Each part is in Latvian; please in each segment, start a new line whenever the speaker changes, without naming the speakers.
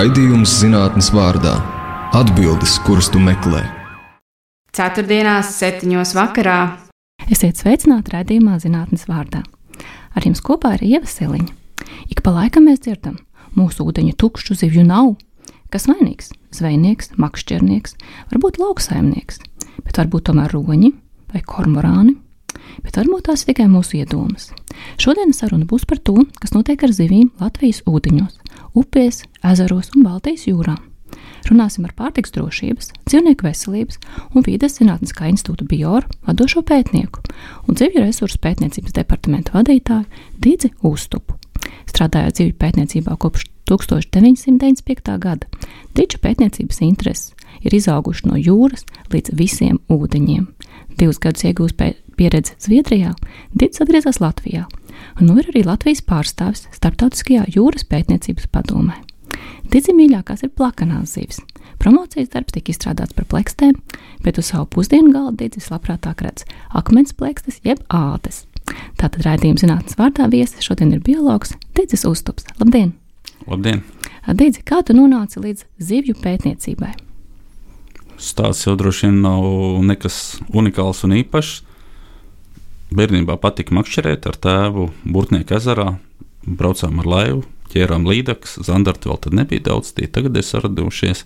Raidījums zinātnes vārdā - atbildes, kuras tu meklē.
Ceturtdienās, septiņos vakarā.
Esiet sveicināti raidījumā zinātnes vārdā. Ar jums kopā ir Ieva Siliņa. Ik pa laikam mēs dzirdam, mūsu ūdeņu tukšu zivju nav. Kas vainīgs? Zvejnieks, makšķernieks, varbūt lauksaimnieks, bet varbūt tomēr roņi vai kormorāni. Bet varbūt tās ir tikai mūsu iedomas. Šodienas saruna būs par to, kas notiek ar zivīm Latvijas ūdeņos, upēs, ezeros un Baltijas jūrā. Runāsim ar pārtiks drošības, dzīvnieku veselības un vīdes zinātniskā institūta bioru vadošo pētnieku un dzīvju resursu pētniecības departamenta vadītāju Dīdzi Uztupu. Strādājot dzīvju pētniecībā kopš 1995. gada, Dīdža pētniecības intereses ir izaugušas no jūras līdz visiem ūdeņiem. Divus gadus iegūst pieredzi Zviedrijā, Dīdžs atgriezās Latvijā un nu ir arī Latvijas pārstāvis Startautiskajā jūras pētniecības padomē. Dizi mīļākās ir plakanās zivis. Promocijas darbs tika izstrādāts par plakstēm, bet uz savu pusdienu galda Digis labprātāk redz akmens plekstes jeb ātes. Tātad raidījuma zinātnes vārdā viesis šodien ir biologs Digis Uztups. Labdien!
Labdien!
Digi, kā tu nonāci līdz zivju pētniecībai?
Stāsts jau droši vien nav nekas unikāls un īpašs. Bērnībā patika makšķerēt ar tēvu Burtnieku ezerā, braucām ar laivu, ķērām līdzekļus, zandartu vēl tad nebija daudz, tie tagad ir saradušies.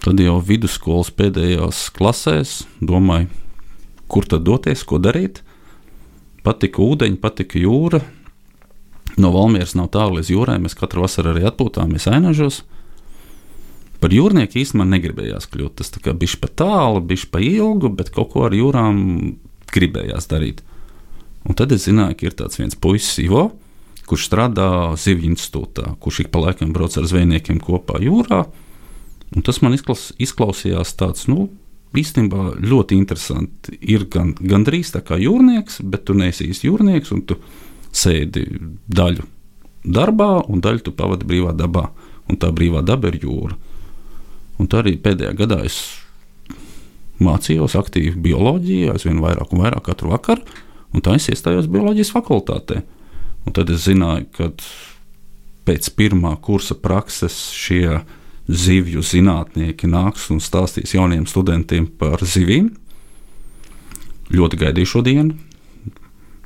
Tad jau vidusskolas pēdējās klasēs domāju, kur tad doties, ko darīt. Patika ūdeņi, patika jūra. No Valmieras nav tālu līdz jūrai. Mēs katru vasaru arī atpūtāmies ainažos. Par jūrnieku īstenībā negribējās kļūt. Tas bija pa tālu, bija pa ilgu, bet kaut ko ar jūrām gribējās darīt. Un tad es zināju, ka ir tāds viens puisis, Ivo, kurš strādā Zivju institūtā, kurš ik pa laikam brauc ar zvejniekiem kopā jūrā. Un tas man izklaus, izklausījās tāds, nu, īstenībā ļoti interesanti. Ir gan, gan drīz tā kā jūrnieks, bet tu neesi īsti jūrnieks, un tu sēdi daļu darbā, un daļu tu pavadi brīvā dabā. Un tā brīvā daba ir jūra. Un tā arī pēdējā gadā es mācījos aktīvi bioloģiju, aizvien vairāk un vairāk katru vakaru, un tā es iestājos bioloģijas fakultātē. Un tad es zināju, ka pēc pirmā kursa prakses šie zivju zinātnieki nāks un stāstīs jauniem studentiem par zivīm. Ļoti gaidīju šo dienu.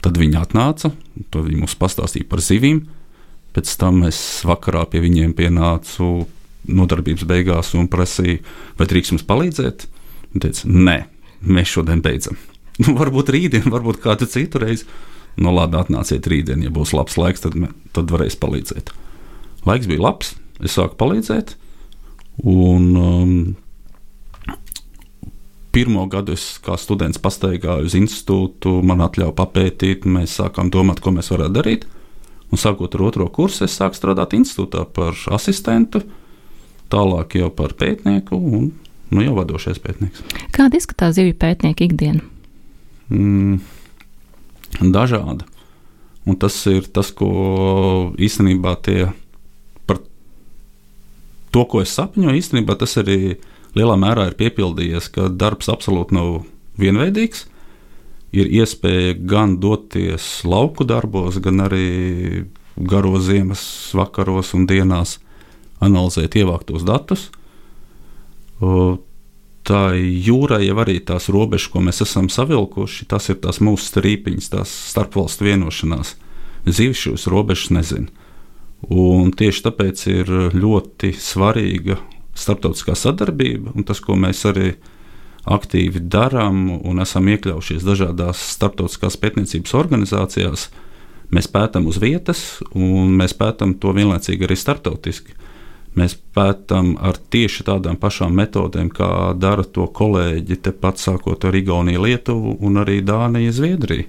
Tad viņi atnāca, tad viņi mums pastāstīja par zivīm. Pēc tam es vakarā pie viņiem pienācu nodarbības beigās un prasīju, vai drīkst mums palīdzēt. Viņi teica, nē, mēs šodien beidzam. Nu, varbūt rītdien, varbūt kādu citu reizi nu, labi, atnāciet rītdien, ja būs labs laiks, tad, tad varēs palīdzēt. Laiks bija labs, es sāku palīdzēt. Un, um, pirmo gadu es kā students pastaigāju uz institūtu, man atļāva papētīt, mēs sākām domāt, ko mēs varētu darīt. Un sākot ar otro kursu, es sāku strādāt institūtā par asistentu, tālāk jau par pētnieku un nu, jau vadošais pētnieks.
Kāda izskatās zivju pētnieka ikdiena?
Mm, dažāda. Un tas ir tas, ko īstenībā tie par to, ko es sapņoju, īstenībā tas arī lielā mērā ir piepildījies, ka darbs absolūti nav vienveidīgs. Ir iespēja gan doties lauku darbos, gan arī garos ziemas vakaros un dienās analizēt ievāktos datus tā jūra jau arī tās robežas, ko mēs esam savilkuši, tas ir tās mūsu strīpiņas, tās starpvalstu vienošanās. Zivs šos robežas nezina. Un tieši tāpēc ir ļoti svarīga starptautiskā sadarbība, un tas, ko mēs arī aktīvi darām un esam iekļaujušies dažādās starptautiskās pētniecības organizācijās, mēs pētām uz vietas, un mēs pētām to vienlaicīgi arī starptautiski. Mēs pētām ar tieši tādām pašām metodēm, kā dara to kolēģi tepat sākot ar Igauniju, Lietuvu un arī Dāniju, Zviedriju.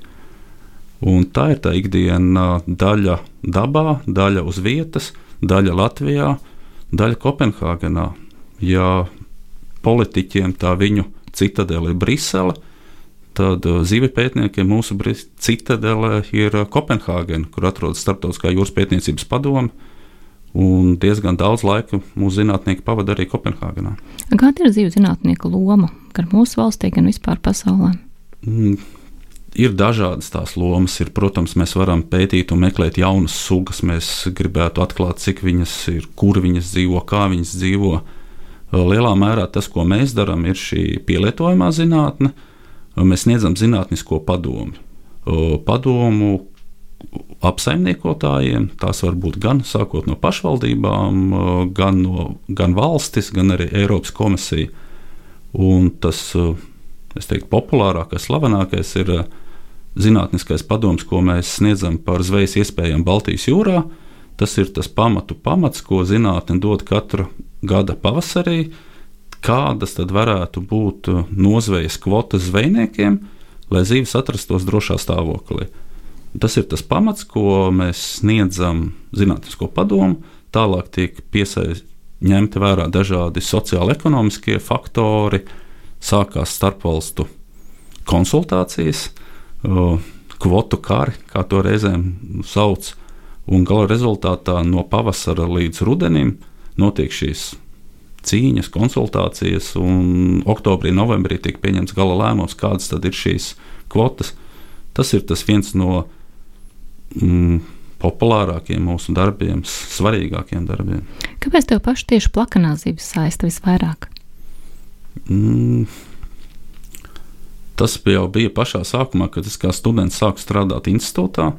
Un tā ir tā ikdiena daļa dabā, daļa uz vietas, daļa Latvijā, daļa Kopenhāgenā. Ja politiķiem tā viņu citadele ir Brisele, tad uh, zivju pētniekiem mūsu citadele ir Kopenhāgena, kur atrodas Startautiskā jūras pētniecības padome Un diezgan daudz laika mūsu zinātnieki pavada arī Kopenhāgenā.
Kāda ir dzīves zinātnieka loma gan mūsu valstī, gan vispār pasaulē? Mm,
ir dažādas tās lomas. Ir, protams, mēs varam pētīt un meklēt jaunas sugas. Mēs gribētu atklāt, cik viņas ir, kur viņas dzīvo, kā viņas dzīvo. Lielā mērā tas, ko mēs darām, ir šī pielietojamā zinātne. Mēs sniedzam zinātnisko padomu. Padomu apsaimniekotājiem, tās var būt gan sākot no pašvaldībām, gan, no, gan valstis, gan arī Eiropas komisija. Un tas, teiktu, populārākais, slavenākais ir zinātniskais padoms, ko mēs sniedzam par zvejas iespējām Baltijas jūrā. Tas ir tas pamatu pamats, ko zinātne dod katru gada pavasarī. Kādas tad varētu būt nozvejas kvotas zvejniekiem, lai zīves atrastos drošā stāvoklī? Tas ir tas pamats, ko mēs sniedzam zinātnisko padomu. Tālāk tiek piesaistīti vērā dažādi sociāli-ekonomiskie faktori, sākās starpvalstu konsultācijas, kvotu kari, kā to reizēm sauc, un gala rezultātā no pavasara līdz rudenim notiek šīs cīņas, konsultācijas, un oktobrī, novembrī tiek pieņemts gala lēmums, kādas tad ir šīs kvotas. Tas ir tas viens no mm, populārākiem mūsu darbiem, svarīgākiem darbiem.
Kāpēc tev pašu tieši plakanā zivis saista visvairāk?
Mm, tas jau bija pašā sākumā, kad es kā students sāku strādāt institūtā.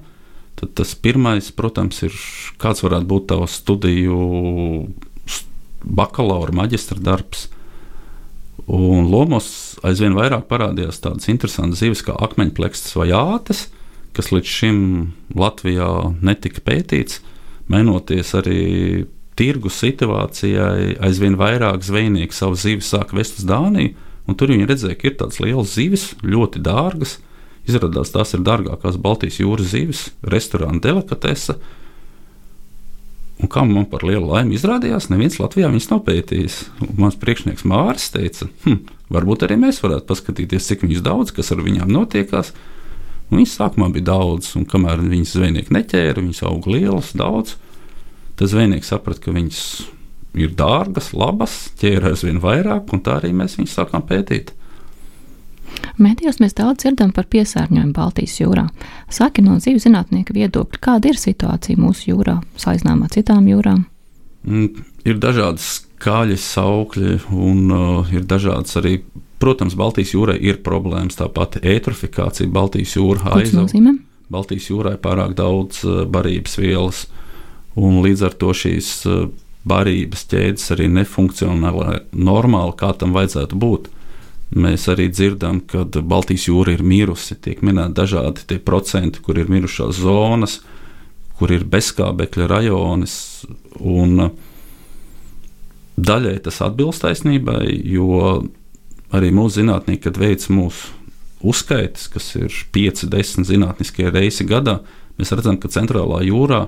Tad tas pirmais, protams, ir kāds varētu būt tavs studiju bakalaura, maģistra darbs. Un lomos aizvien vairāk parādījās tādas interesantas zivis kā akmeņplēkstas vai ātes, kas līdz šim Latvijā netika pētīts, mainoties arī tirgus situācijai, aizvien vairāk zvejnieki savu zivis sāk vest uz Dāniju, un tur viņi redzēja, ka ir tādas lielas zivis, ļoti dārgas. Izrādās, tās ir dārgākās Baltijas jūras zivis, restorāna delikatese. Un kā man par lielu laimi izrādījās, neviens Latvijā viņas nav pētījis. Un mans priekšnieks Mārcis teica, hm, varbūt arī mēs varētu paskatīties, cik viņas daudz, kas ar viņām notiekās. Un viņas sākumā bija daudz, un kamēr viņas zvejnieki neķēra, viņas auga lielas, daudz. Tad zvejnieki saprata, ka viņas ir dārgas, labas, ķēra aizvien vairāk, un tā arī mēs viņus sākām pētīt.
Mēdījos mēs daudz dzirdam par piesārņojumu Baltijas jūrā. Saki no dzīves zinātnieka viedokļa, kāda ir situācija mūsu jūrā, salīdzinājumā ar citām jūrām?
Mm, ir dažādas kāļas, saukļi, un uh, ir dažādas arī Protams, Baltijas jūrai ir problēmas, tāpat eitrofikācija Baltijas jūrā
aizsauc.
Baltijas jūrā ir pārāk daudz uh, barības vielas, un līdz ar to šīs uh, barības ķēdes arī nefunkcionē normāli, kā tam vajadzētu būt. Mēs arī dzirdam, ka Baltijas jūra ir mirusi. Tiek minēti dažādi procenti, kur ir mirušās zonas, kur ir bezskābekļa rajonis. Un uh, daļai tas atbilst taisnībai, jo arī mūsu zinātnieki, kad veic mūsu uzskaitas, kas ir 5, 10 zinātniskie reisi gadā, mēs redzam, ka centrālā jūrā,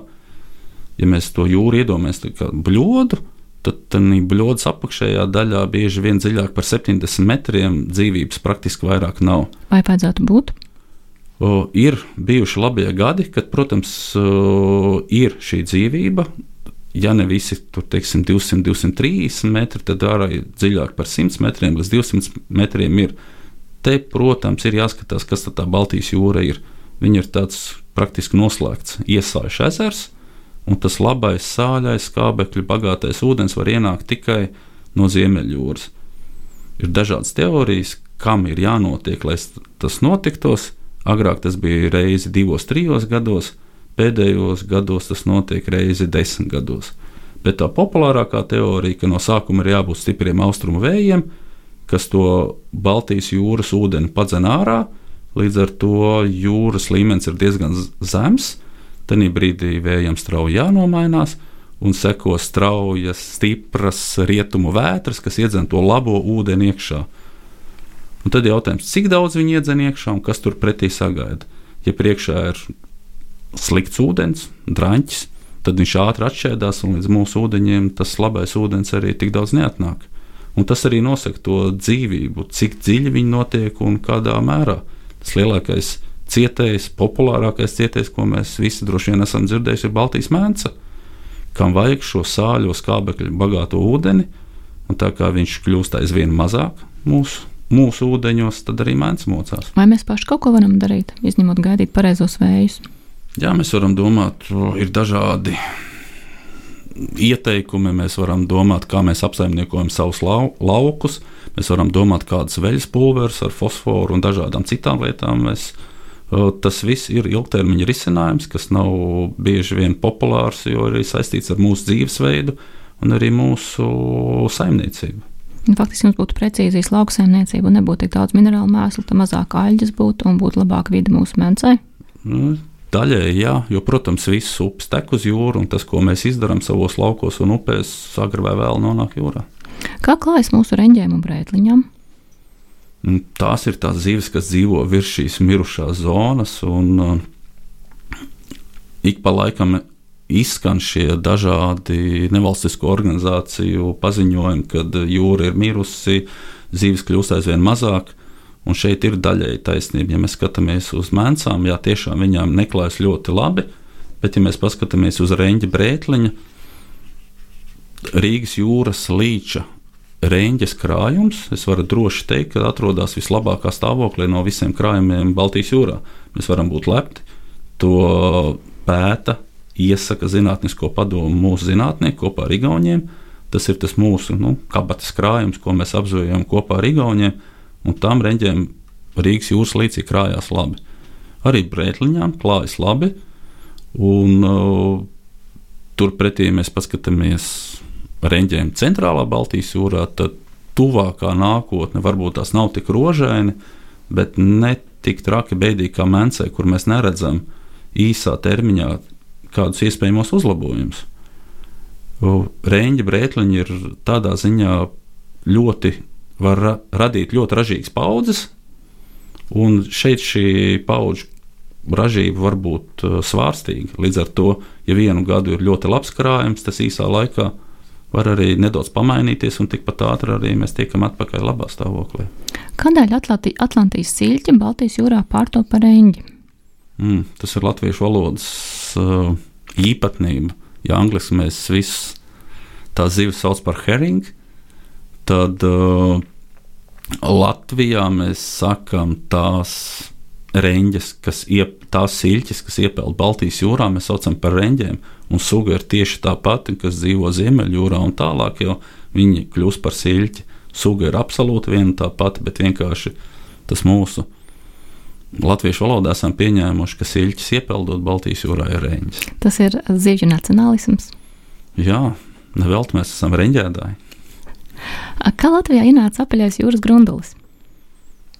ja mēs to jūru iedomājamies kā bļodu, tad tādā bļodas apakšējā daļā bieži vien dziļāk par 70 metriem dzīvības praktiski vairāk nav.
Vai vajadzētu būt?
Ir bijuši labie gadi, kad, protams, ir šī dzīvība, ja ne visi tur, teiksim, 200, 230 metri, tad arī dziļāk par 100 metriem līdz 200 metriem ir. Te, protams, ir jāskatās, kas tā Baltijas jūra ir. Viņa ir tāds praktiski noslēgts, iesāļš ezers, un tas labais, sāļais, skābekļu bagātais ūdens var ienākt tikai no Ziemeļjūras. Ir dažādas teorijas, kam ir jānotiek, lai tas notiktos. Agrāk tas bija reizi divos, trijos gados, Pēdējos gados tas notiek reizi desmit gados. Bet tā populārākā teorija, ka no sākuma ir jābūt stipriem austrumu vējiem, kas to Baltijas jūras ūdeni padzen ārā, līdz ar to jūras līmenis ir diezgan zems. Tad brīdī vējam strauji jānomainās, un seko straujas, stipras rietumu vētras, kas iedzen to labo ūdeni iekšā. Un tad jautājums, cik daudz viņi iedzen iekšā un kas tur pretī sagaida? Ja priekšā ir slikts ūdens, drāņķis, tad viņš ātri atšķēdās, un līdz mūsu ūdeņiem tas labais ūdens arī tik daudz neatnāk. Un tas arī nosaka to dzīvību, cik dziļi viņi notiek un kādā mērā. Tas lielākais cietējs, populārākais cietējs, ko mēs visi droši vien esam dzirdējuši, ir Baltijas mēnce, kam vajag šo sāļo skābekļu bagāto ūdeni, un tā kā viņš kļūst aizvien mazāk mūsu mūsu ūdeņos, tad arī mēnesis mocās.
Vai mēs paši kaut ko varam darīt, izņemot gaidīt pareizos vējus?
Jā, mēs varam domāt, ir dažādi ieteikumi. Mēs varam domāt, kā mēs apsaimniekojam savus lau, laukus. Mēs varam domāt, kādas veļas pulveris ar fosforu un dažādām citām lietām. Mēs, tas viss ir ilgtermiņa risinājums, kas nav bieži vien populārs, jo ir saistīts ar mūsu dzīvesveidu un arī mūsu saimniecību.
Faktiski mums būtu precīzijas lauksaimniecība nebūtu tik daudz minerālu mēslu, tad mazāk aļģes būtu un būtu labāka vide mūsu mencei.
Daļēji, jā, jo, protams, viss upes tek uz jūru, un tas, ko mēs darām savos laukos un upēs, agrāk vai vēlāk nonāk jūrā.
Kā klājas mūsu reņģiem un brētliņām?
Tās ir tās zivis, kas dzīvo virs šīs mirušās zonas, un uh, ik pa laikam izskan šie dažādi nevalstisko organizāciju paziņojumi, kad jūra ir mirusi, zivis kļūst aizvien mazāk. Un šeit ir daļēji taisnība. Ja mēs skatāmies uz mēncām, jā, tiešām viņām neklājas ļoti labi, bet ja mēs paskatāmies uz reņģa brētliņa, Rīgas jūras līča reņģes krājums, es varu droši teikt, ka atrodas vislabākā stāvoklī no visiem krājumiem Baltijas jūrā. Mēs varam būt lepni. To pēta, iesaka zinātnisko padomu mūsu zinātnieki kopā ar Igauniem. Tas ir tas mūsu nu, kabatas krājums, ko mēs apzojam kopā ar Igauniem un tam reņģiem Rīgas jūras līcī krājās labi. Arī brētliņām klājas labi, un uh, turpretī mēs paskatāmies reņģiem centrālā Baltijas jūrā, tad tuvākā nākotne varbūt tās nav tik rožaini, bet ne tik traki beidīgi kā Mēncē, kur mēs neredzam īsā termiņā kādus iespējamos uzlabojumus. Reņģa brētliņi ir tādā ziņā ļoti var ra radīt ļoti ražīgas paudzes, un šeit šī paudžu ražība var būt uh, svārstīga. Līdz ar to, ja vienu gadu ir ļoti labs krājums, tas īsā laikā var arī nedaudz pamainīties, un tikpat ātri arī mēs tiekam atpakaļ labā stāvoklī.
Kādēļ Atlanti, Atlantijas silķi Baltijas jūrā pārto par eņģi?
Mm, tas ir latviešu valodas uh, īpatnība. Ja angliski mēs visus tās zivis sauc par heringu, tad uh, Latvijā mēs sakām tās reņģes, kas iep, tās siļķes, kas iepeld Baltijas jūrā, mēs saucam par reņģiem, un suga ir tieši tā pati, kas dzīvo Ziemeļjūrā un tālāk, jo viņi kļūst par siļķi. Suga ir absolūti viena tā pati, bet vienkārši tas mūsu latviešu valodā esam pieņēmuši, ka siļķis iepeldot Baltijas jūrā ir reņģis.
Tas ir zivju nacionālisms.
Jā, nevelti mēs esam reņģēdāji.
Kā Latvijā ienāca apaļais jūras grundulis?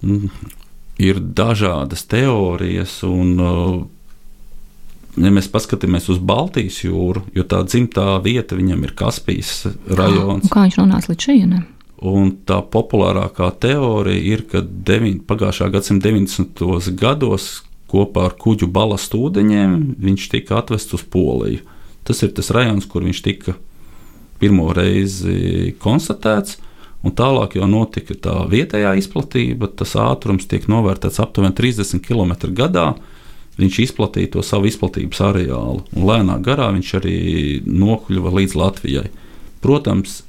Mm, ir dažādas teorijas, un, ja mēs paskatāmies uz Baltijas jūru, jo tā dzimtā vieta viņam ir Kaspijas rajons.
Un kā viņš nonāca līdz šejienei?
Un tā populārākā teorija ir, ka deviņ, pagājušā gadsimta 90. gados kopā ar kuģu balastu ūdeņiem viņš tika atvests uz Poliju. Tas ir tas rajonus, kur viņš tika pirmo reizi konstatēts. Un tālāk jau notika tā vietējā izplatība, tas ātrums tiek novērtēts aptuveni 30 km/h. Viņš izplatīja to savu izplatības areālu, un lēnā garā viņš arī nokļuva līdz Latvijai. Protams,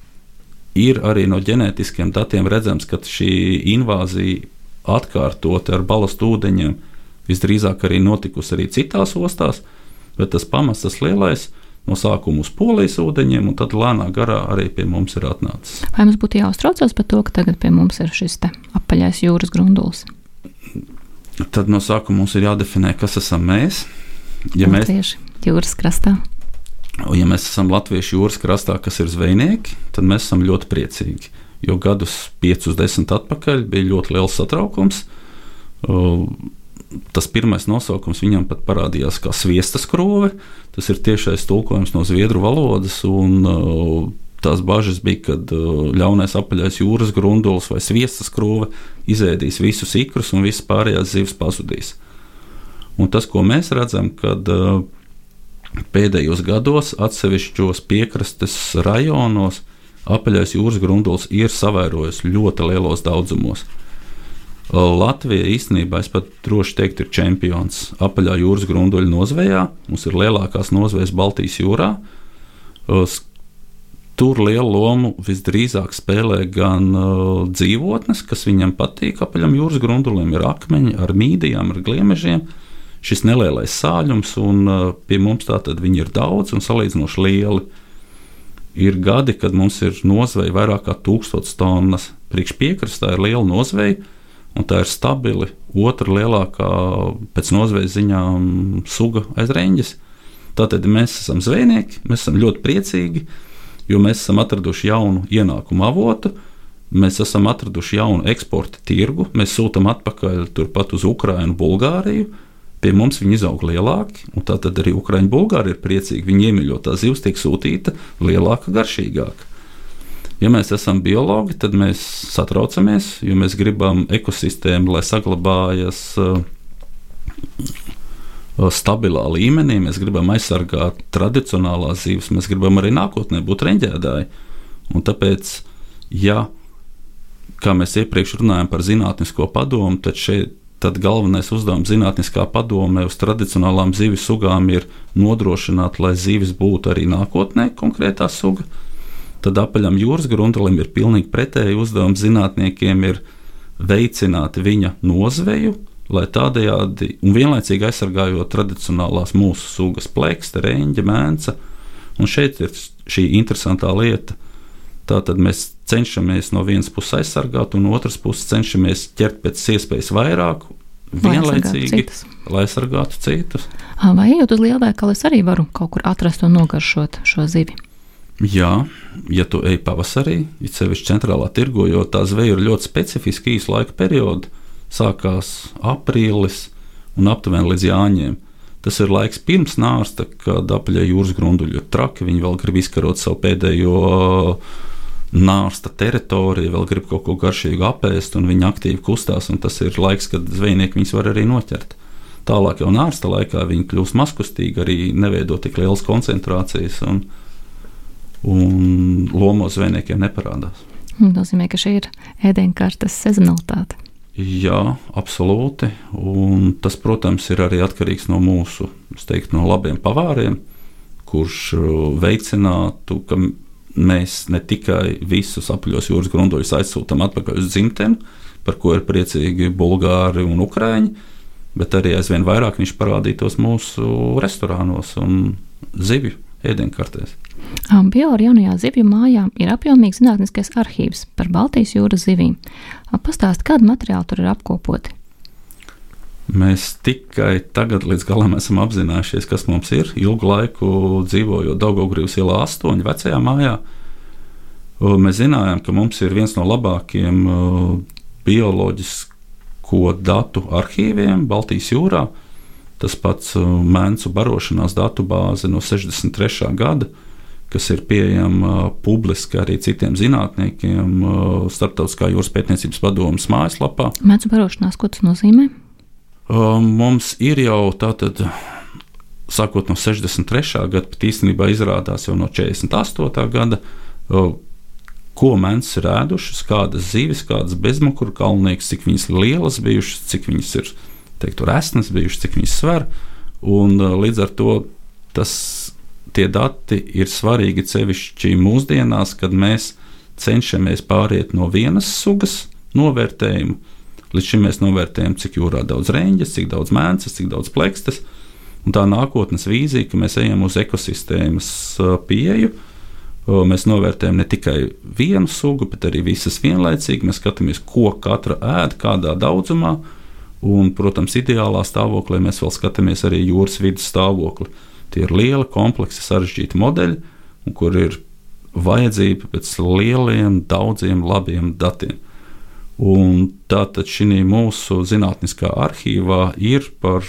ir arī no ģenētiskiem datiem redzams, ka šī invāzija atkārtot ar balastu ūdeņiem visdrīzāk arī notikusi arī citās ostās, bet tas pamats, tas lielais, ir no sākuma uz polijas ūdeņiem, un tad lēnā garā arī pie mums ir atnācis.
Vai mums būtu jāuztraucas par to, ka tagad pie mums ir šis apaļais jūras grundulis?
Tad no sākuma mums ir jādefinē, kas esam mēs.
Ja mēs tieši jūras krastā.
Ja mēs esam Latviešu jūras krastā, kas ir zvejnieki, tad mēs esam ļoti priecīgi. Jo gadus 5, 10 atpakaļ bija ļoti liels satraukums tas pirmais nosaukums viņam pat parādījās kā sviesta skrove. Tas ir tiešais tulkojums no zviedru valodas. Un, uh, Tās bažas bija, kad uh, ļaunais apaļais jūras grundulis vai sviesta skrūve izēdīs visus ikrus un visas pārējās zivis pazudīs. Un tas, ko mēs redzam, kad uh, pēdējos gados atsevišķos piekrastes rajonos apaļais jūras grundulis ir savērojis ļoti lielos daudzumos. Latvija īstenībā, es pat droši teiktu, ir čempions apaļā jūras grunduļu nozvejā. Mums ir lielākās nozvejas Baltijas jūrā. tur lielu lomu visdrīzāk spēlē gan uh, dzīvotnes, kas viņam patīk. Apaļam jūras grundulim ir akmeņi ar mīdijām, ar gliemežiem. Šis nelielais sāļums, un uh, pie mums tātad viņi ir daudz un salīdzinoši lieli. Ir gadi, kad mums ir nozveja vairāk kā tūkstots tonnas. Priekš piekrastā ir liela nozveja, un tā ir stabili otra lielākā pēc nozvejas ziņām suga aiz reņģes. Tātad mēs esam zvejnieki, mēs esam ļoti priecīgi, jo mēs esam atraduši jaunu ienākumu avotu. Mēs esam atraduši jaunu eksporta tirgu, mēs sūtām atpakaļ turpat uz Ukrajinu, Bulgāriju. Pie mums viņi izaug lielāki, un tā arī Ukrāņi, Bulgāri ir priecīgi. Viņi iemīļotā zivs tiek sūtīta lielāka, garšīgāka. Ja mēs esam biologi, tad mēs satraucamies, jo mēs gribam ekosistēmu, lai saglabājas uh, stabilā līmenī. Mēs gribam aizsargāt tradicionālās zīves, mēs gribam arī nākotnē būt reņģēdāji. Un tāpēc, ja, kā mēs iepriekš runājām par zinātnisko padomu, tad šeit tad galvenais uzdevums zinātniskā padomē uz tradicionālām zivju sugām ir nodrošināt, lai zivis būtu arī nākotnē konkrētā suga. Tad apaļam jūras grundalim ir pilnīgi pretēji uzdevums zinātniekiem ir veicināt viņa nozveju, lai tādējādi un vienlaicīgi aizsargājot tradicionālās mūsu sugas plakste, reņģa, mēnca. Un šeit ir šī interesantā lieta. Tātad mēs cenšamies no vienas puses aizsargāt, un otras puses cenšamies ķert pēc iespējas vairāk, vienlaicīgi, lai aizsargātu citus.
Vai ejot uz lielveikalu, es arī varu kaut kur atrast un nogaršot šo zivi?
Jā, ja tu ej pavasarī, it sevišķi centrālā tirgo, jo tā zveja ir ļoti specifiska īsa laika perioda sākās aprīlis un aptuveni līdz jāņiem. Tas ir laiks pirms nārsta, kad apaļā jūras grunduļi ir traki. Viņi vēl grib izkarot savu pēdējo nārsta teritoriju, vēl grib kaut ko garšīgu apēst, un viņi aktīvi kustās. Tas ir laiks, kad zvejnieki viņus var arī noķert. Tālāk jau nārsta laikā viņi kļūst maskustīgi, arī neveido tik lielas koncentrācijas, un, un lomos zvejniekiem neparādās.
Tas nozīmē, ka šī ir ēdienkartes sezonalitāte.
Jā, absolūti. Un tas, protams, ir arī atkarīgs no mūsu teiktu, no labiem pavāriem, kurš uh, veicinātu, ka mēs ne tikai visus apaļos jūras grundoļus aizsūtām atpakaļ uz dzimteni, par ko ir priecīgi Bulgāri un Ukrāņi, bet arī aizvien vairāk viņš parādītos mūsu restorānos un zivju ēdienkartēs.
Biola jaunajā zivju mājā ir apjomīgs zinātniskais arhīvs par Baltijas jūras zivīm. Pastāstiet, kādu materiālu tur ir apkopoti?
Mēs tikai tagad līdz galam esam apzinājušies, kas mums ir. Ilgu laiku dzīvojot Daugaugrības ielā 8, vecajā mājā, mēs zinājām, ka mums ir viens no labākajiem bioloģisko datu arhīviem Baltijas jūrā. Tas pats mēnesu barošanās datu bāze no 63. gada, kas ir pieejama publiski arī citiem zinātniekiem Startautiskā jūras pētniecības padomas mājaslapā.
Mēnesu barošanās, ko tas nozīmē?
Mums ir jau tātad. Sākot no 63. gada, pat īstenībā izrādās jau no 48. gada, ko mēnesis ir ēdušas, kādas zivis, kādas bezmukuru kalnieks, cik viņas lielas bijušas, cik viņas ir teiktu, resnas bijušas, cik viņas sver. Un, līdz ar to tas, tie dati ir svarīgi sevišķi mūsdienās, kad mēs cenšamies pāriet no vienas sugas novērtējumu. Līdz šim mēs novērtējam, cik jūrā daudz reņģes, cik daudz mēnesis, cik daudz plekstes. Un tā nākotnes vīzija, ka mēs ejam uz ekosistēmas pieeju, mēs novērtējam ne tikai vienu sugu, bet arī visas vienlaicīgi. Mēs skatāmies, ko katra ēd, kādā daudzumā, Un, protams, ideālā stāvoklī mēs vēl skatāmies arī jūras vidas stāvokli. Tie ir lieli, kompleksi, sarežģīti modeļi, kur ir vajadzība pēc lieliem, daudziem labiem datiem. Un tātad šī mūsu zinātniskā arhīvā ir par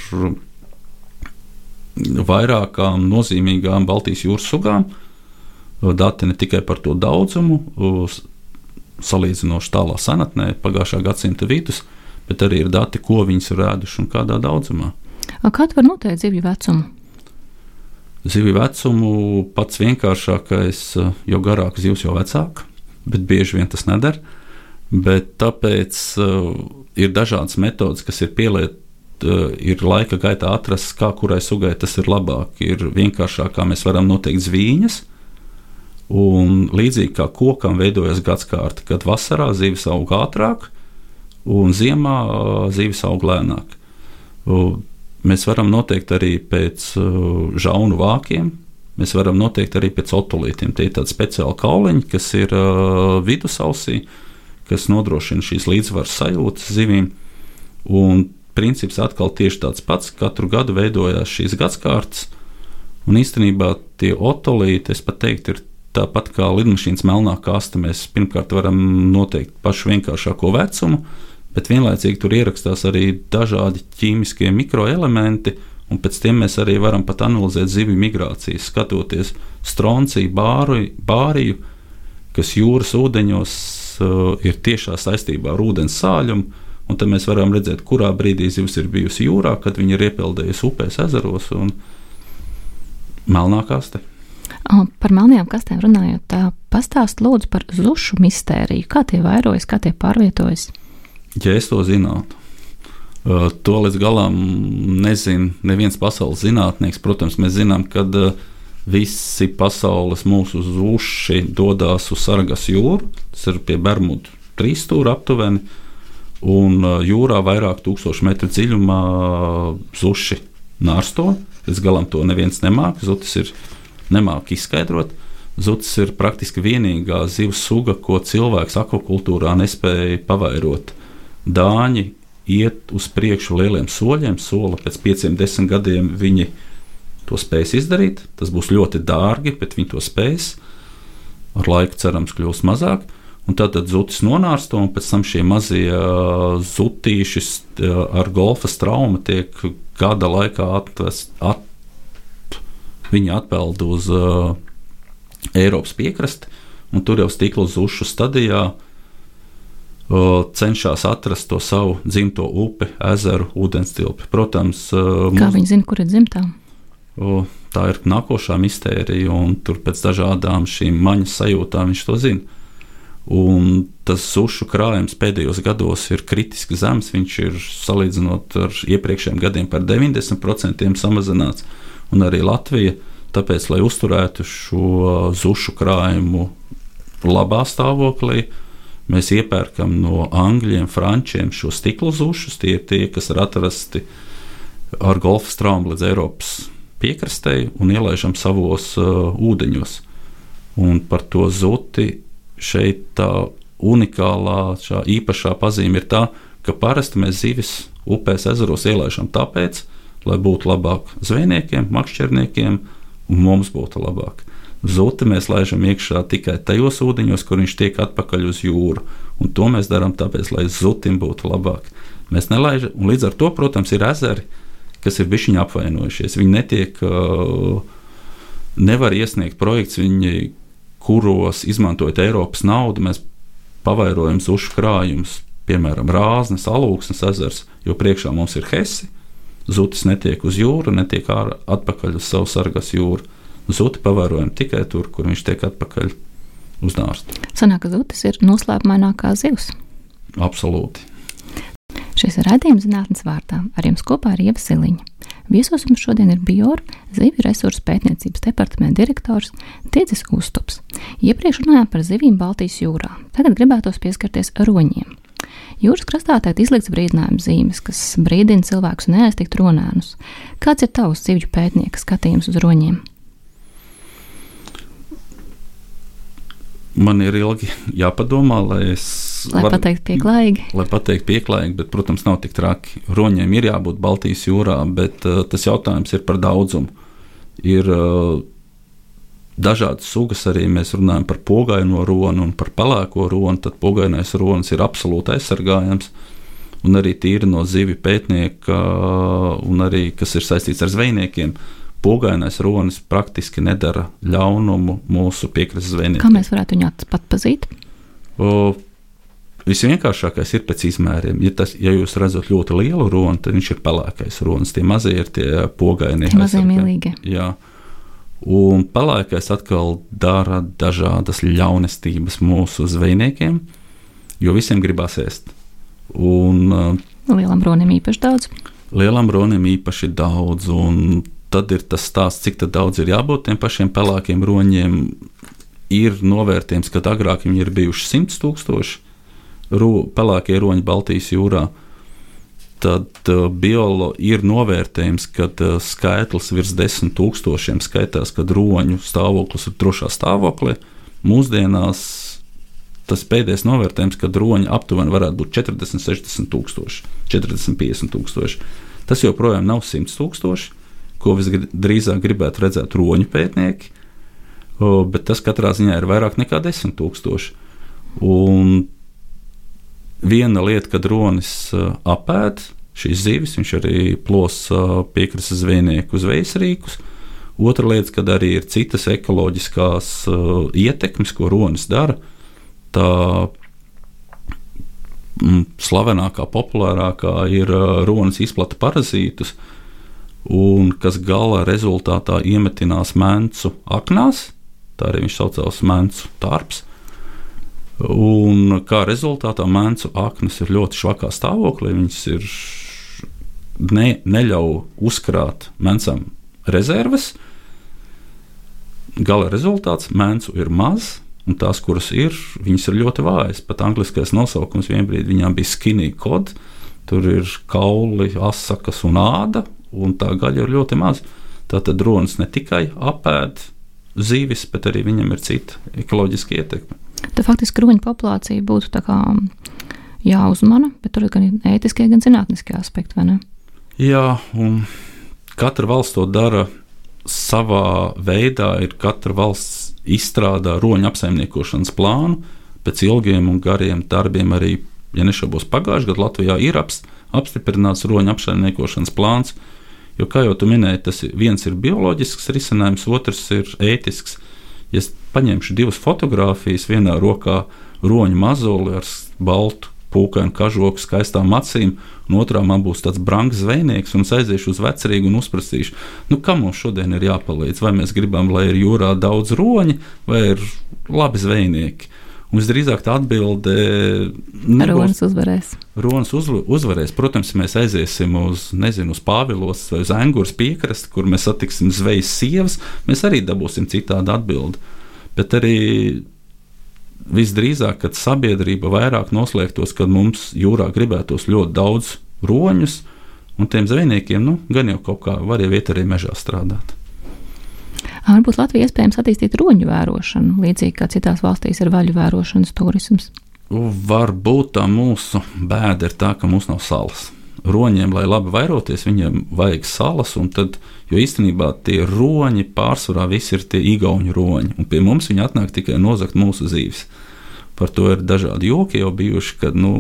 vairākām nozīmīgām Baltijas jūras sugām. Dati ne tikai par to daudzumu, salīdzinoši tālā senatnē, pagājušā gadsimta vidus, bet arī ir dati, ko viņas ir ēduši un kādā daudzumā.
Kādu var noteikt zivju vecumu?
Zivju vecumu pats vienkāršākais, jo garāk zivs, jo vecāk, bet bieži vien tas nedara. Bet tāpēc uh, ir dažādas metodes, kas ir pielietotas ir laika gaitā atrasts, kā kurai sugai tas ir labāk. Ir vienkāršāk, kā mēs varam noteikt zvīņas, Un līdzīgi kā kokam veidojas gadsimta, kad vasarā zivis aug ātrāk, un ziemā zivis aug lēnāk. Mēs varam noteikt arī pēc žaunu vākiem, mēs varam noteikt arī pēc otolītiem. Tie ir tādi speciāli kauliņi, kas ir vidusausī, kas nodrošina šīs līdzsvaru sajūtas zivīm. Un princips atkal tieši tāds pats. Katru gadu veidojās šīs gadsimtas, un īstenībā tie otolīti, es pat teiktu, ir Tāpat kā lidmašīnas melnā kaste, mēs pirmkārt varam noteikt pašu vienkāršāko vecumu, bet vienlaicīgi tur ierakstās arī dažādi ķīmiskie mikroelementi, un pēc tam mēs arī varam pat analizēt zivju migrācijas, skatoties stronciju, bāriju, bāriju kas jūras ūdeņos uh, ir tiešā saistībā ar ūdens sāļumu. Un tad mēs varam redzēt, kurā brīdī zivs ir bijusi jūrā, kad viņa ir iepeldējusi upēs, ezeros un melnā kastē.
Par melnajām kastēm runājot, pastāst lūdzu par zušu mistēriju. Kā tie vairojas, kā tie pārvietojas?
Ja es to zinātu, to līdz galam nezina neviens pasaules zinātnieks. Protams, mēs zinām, ka visi pasaules mūsu zuši dodas uz Sargas jūru, tas ir pie Bermudu trīs stūra aptuveni, un jūrā vairāk tūkstošu metru dziļumā zuši nārsto. Līdz galam to neviens nemāca. Zutis ir nemāku izskaidrot. Zuds ir praktiski vienīgā zivs suga, ko cilvēks akvakultūrā nespēja pavairot. Dāņi iet uz priekšu lieliem soļiem, sola pēc pieciem, desmit gadiem viņi to spēs izdarīt. Tas būs ļoti dārgi, bet viņi to spēs. Ar laiku cerams kļūs mazāk. Un tad zutis nonārsto, un pēc tam šie mazie zutīši ar golfa traumu tiek gada laikā atvest, at, Viņi atpeld uz uh, Eiropas piekrasti, un tur jau stikla zušu stadijā uh, cenšas atrast to savu dzimto upi, ezeru, ūdenstilpi. Protams,
uh, kā viņi zina, kur ir dzimtā?
Uh, tā ir nākošā mistērija, un tur pēc dažādām šīm maņas sajūtām viņš to zina. Un tas sušu krājums pēdējos gados ir kritiski zems. Viņš ir salīdzinot ar iepriekšējiem gadiem par 90% samazināts. Uh, un arī Latvija. Tāpēc, lai uzturētu šo zušu krājumu labā stāvoklī, mēs iepērkam no angļiem, frančiem šo stikla zušus. Tie ir tie, kas ir atrasti ar golfa strāmu līdz Eiropas piekrastei un ielaižam savos uh, ūdeņos. Un par to zuti šeit tā unikālā, šā īpašā pazīme ir tā, ka parasti mēs zivis upēs, ezeros ielaižam tāpēc, lai būtu labāk zvejniekiem, makšķerniekiem, un mums būtu labāk. Zuti mēs laižam iekšā tikai tajos ūdeņos, kur viņš tiek atpakaļ uz jūru. Un to mēs darām tāpēc, lai zutim būtu labāk. Mēs nelaižam, un līdz ar to, protams, ir ezeri, kas ir bijuši apvainojušies. Viņi netiek, nevar iesniegt projekts, viņi, kuros izmantojot Eiropas naudu, mēs pavairojam zušu krājumus, piemēram, Rāznes, Alūksnes ezers, jo priekšā mums ir Hesi Zutis netiek uz jūru, netiek atpakaļ uz savu sargas jūru. Zuti pavērojam tikai tur, kur viņš tiek atpakaļ uz nārstu.
Sanāk, ka zutis ir noslēpumainākā zivs.
Absolūti.
Šis ir redzējums zinātnes vārdā. Ar jums kopā ir Ieva Siliņa. Viesos mums šodien ir Bjorka, zivju resursu pētniecības departamenta direktors Tiedzis Ustups. Iepriekš runājām par zivīm Baltijas jūrā. Tagad gribētos pieskarties roņiem. Jūras krastā tiek izlikts brīdinājuma zīmes, kas brīdina cilvēkus neaiztikt ronēnus. Kāds ir tavs civģu pētnieka skatījums uz roņiem?
Man ir ilgi jāpadomā, lai es.
Lai var, pateiktu pieklājīgi.
Lai pateiktu pieklājīgi, bet, protams, nav tik traki. Roņiem ir jābūt Baltijas jūrā, bet uh, tas jautājums ir par daudzumu. Ir uh, dažādas sugas arī mēs runājam par pogaino ronu un par pelēko ronu, tad pogainais ronis ir absolūti aizsargājams. Un arī tīri no zivju pētnieka, un arī kas ir saistīts ar zvejniekiem, pogainais ronis praktiski nedara ļaunumu mūsu piekrastes zvejniekiem.
Kā mēs varētu viņu atpazīt?
O, Visvienkāršākais ir pēc izmēriem. Ja, tas, ja jūs redzat ļoti lielu runu, tad viņš ir pelēkais ronis. Tie mazie ir tie pogainie.
Tie mazie mīlīgie.
Jā. Un pelēkais atkal dara dažādas ļaunestības mūsu zvejniekiem, jo visiem gribās ēst. Un,
uh, lielam bronim īpaši daudz.
Lielam bronim īpaši daudz, un tad ir tas stāsts, cik daudz ir jābūt tiem pašiem pelēkiem roņiem. ir novērtējums, ka agrāk viņi ir bijuši 100 tūkstoši ro, pelēkie roņi Baltijas jūrā. Tad uh, biolo ir novērtējums, ka uh, skaitlis virs desmit tūkstošiem skaitās, kad roņu stāvoklis ir drošā stāvoklī. Mūsdienās tas pēdējais novērtējums, kad roņi aptuveni varētu būt 40, 60 tūkstoši, 40, 50 tūkstoši. Tas joprojām nav 100 tūkstoši, ko visdrīzāk gribētu redzēt roņu pētnieki, bet tas katrā ziņā ir vairāk nekā 10 tūkstoši. Un viena lieta, kad ronis apēd šīs zivis, viņš arī plosa piekrastes zvejnieku zvejas rīkus. Otra lieta, kad arī ir citas ekoloģiskās uh, ietekmes, ko ronis dara. Tā mm, slavenākā, populārākā ir uh, ronis izplata parazītus, un kas gala rezultātā iemetinās mēncu aknās. Tā arī viņš saucās mēncu tārps. Un kā rezultātā mēncu aknas ir ļoti švakā stāvoklī. Viņas ir ne, neļauj uzkrāt mēncam rezerves. Gala rezultāts mēncu ir maz, un tās, kuras ir, viņas ir ļoti vājas. Pat angliskais nosaukums vienbrīd viņām bija skinny cod. Tur ir kauli, asakas un āda, un tā gaļa ir ļoti maz. Tātad dronis ne tikai apēd zīvis, bet arī viņam ir cita ekoloģiska ietekme.
Tad faktiski kruņu populācija būtu jāuzmana, bet tur ir gan ētiskie, gan zinātniskie aspekti, vai ne?
Jā, un katra valsts to dara savā veidā. Ir katra valsts izstrādā roņu apsaimniekošanas plānu pēc ilgiem un gariem darbiem. Arī, ja nešaubos, pagājušajā gadā Latvijā ir apstiprināts roņu apsaimniekošanas plāns. Jo, kā jau minēji, tas viens ir bioloģisks risinājums, otrs ir ētisks. Ja es paņemšu divas fotogrāfijas, vienā rokā roņu mazuli ar baltu pūkainu kažoku, skaistām acīm, un otrā man būs tāds brangs zvejnieks, un es aiziešu uz vecrīgu un uzprasīšu, nu, kam mums šodien ir jāpalīdz. Vai mēs gribam, lai ir jūrā daudz roņi, vai ir labi zvejnieki. Visdrīzāk tā atbilde
nebūs. Ronas uzvarēs.
Ronas uz, uzvarēs. Protams, mēs aiziesim uz, nezinu, uz Pāvilos vai uz Angūras piekrasti, kur mēs satiksim zvejas sievas, mēs arī dabūsim citādu atbildi. Bet arī visdrīzāk, kad sabiedrība vairāk noslēgtos, kad mums jūrā gribētos ļoti daudz roņus, un tiem zvejniekiem nu, gan jau kaut kā var jau iet arī mežā strādāt.
Varbūt Latvijā iespējams attīstīt roņu vērošanu, līdzīgi kā citās valstīs ir vaļu vērošanas turisms.
Varbūt tā mūsu bēda ir tā, ka mums nav salas. Roņiem, lai labi vairoties, viņiem vajag salas, un tad Jo īstenībā tie roņi pārsvarā visi ir tie igauņu roņi, un pie mums viņi atnāk tikai nozagt mūsu zīves. Par to ir dažādi joki jau bijuši, kad nu,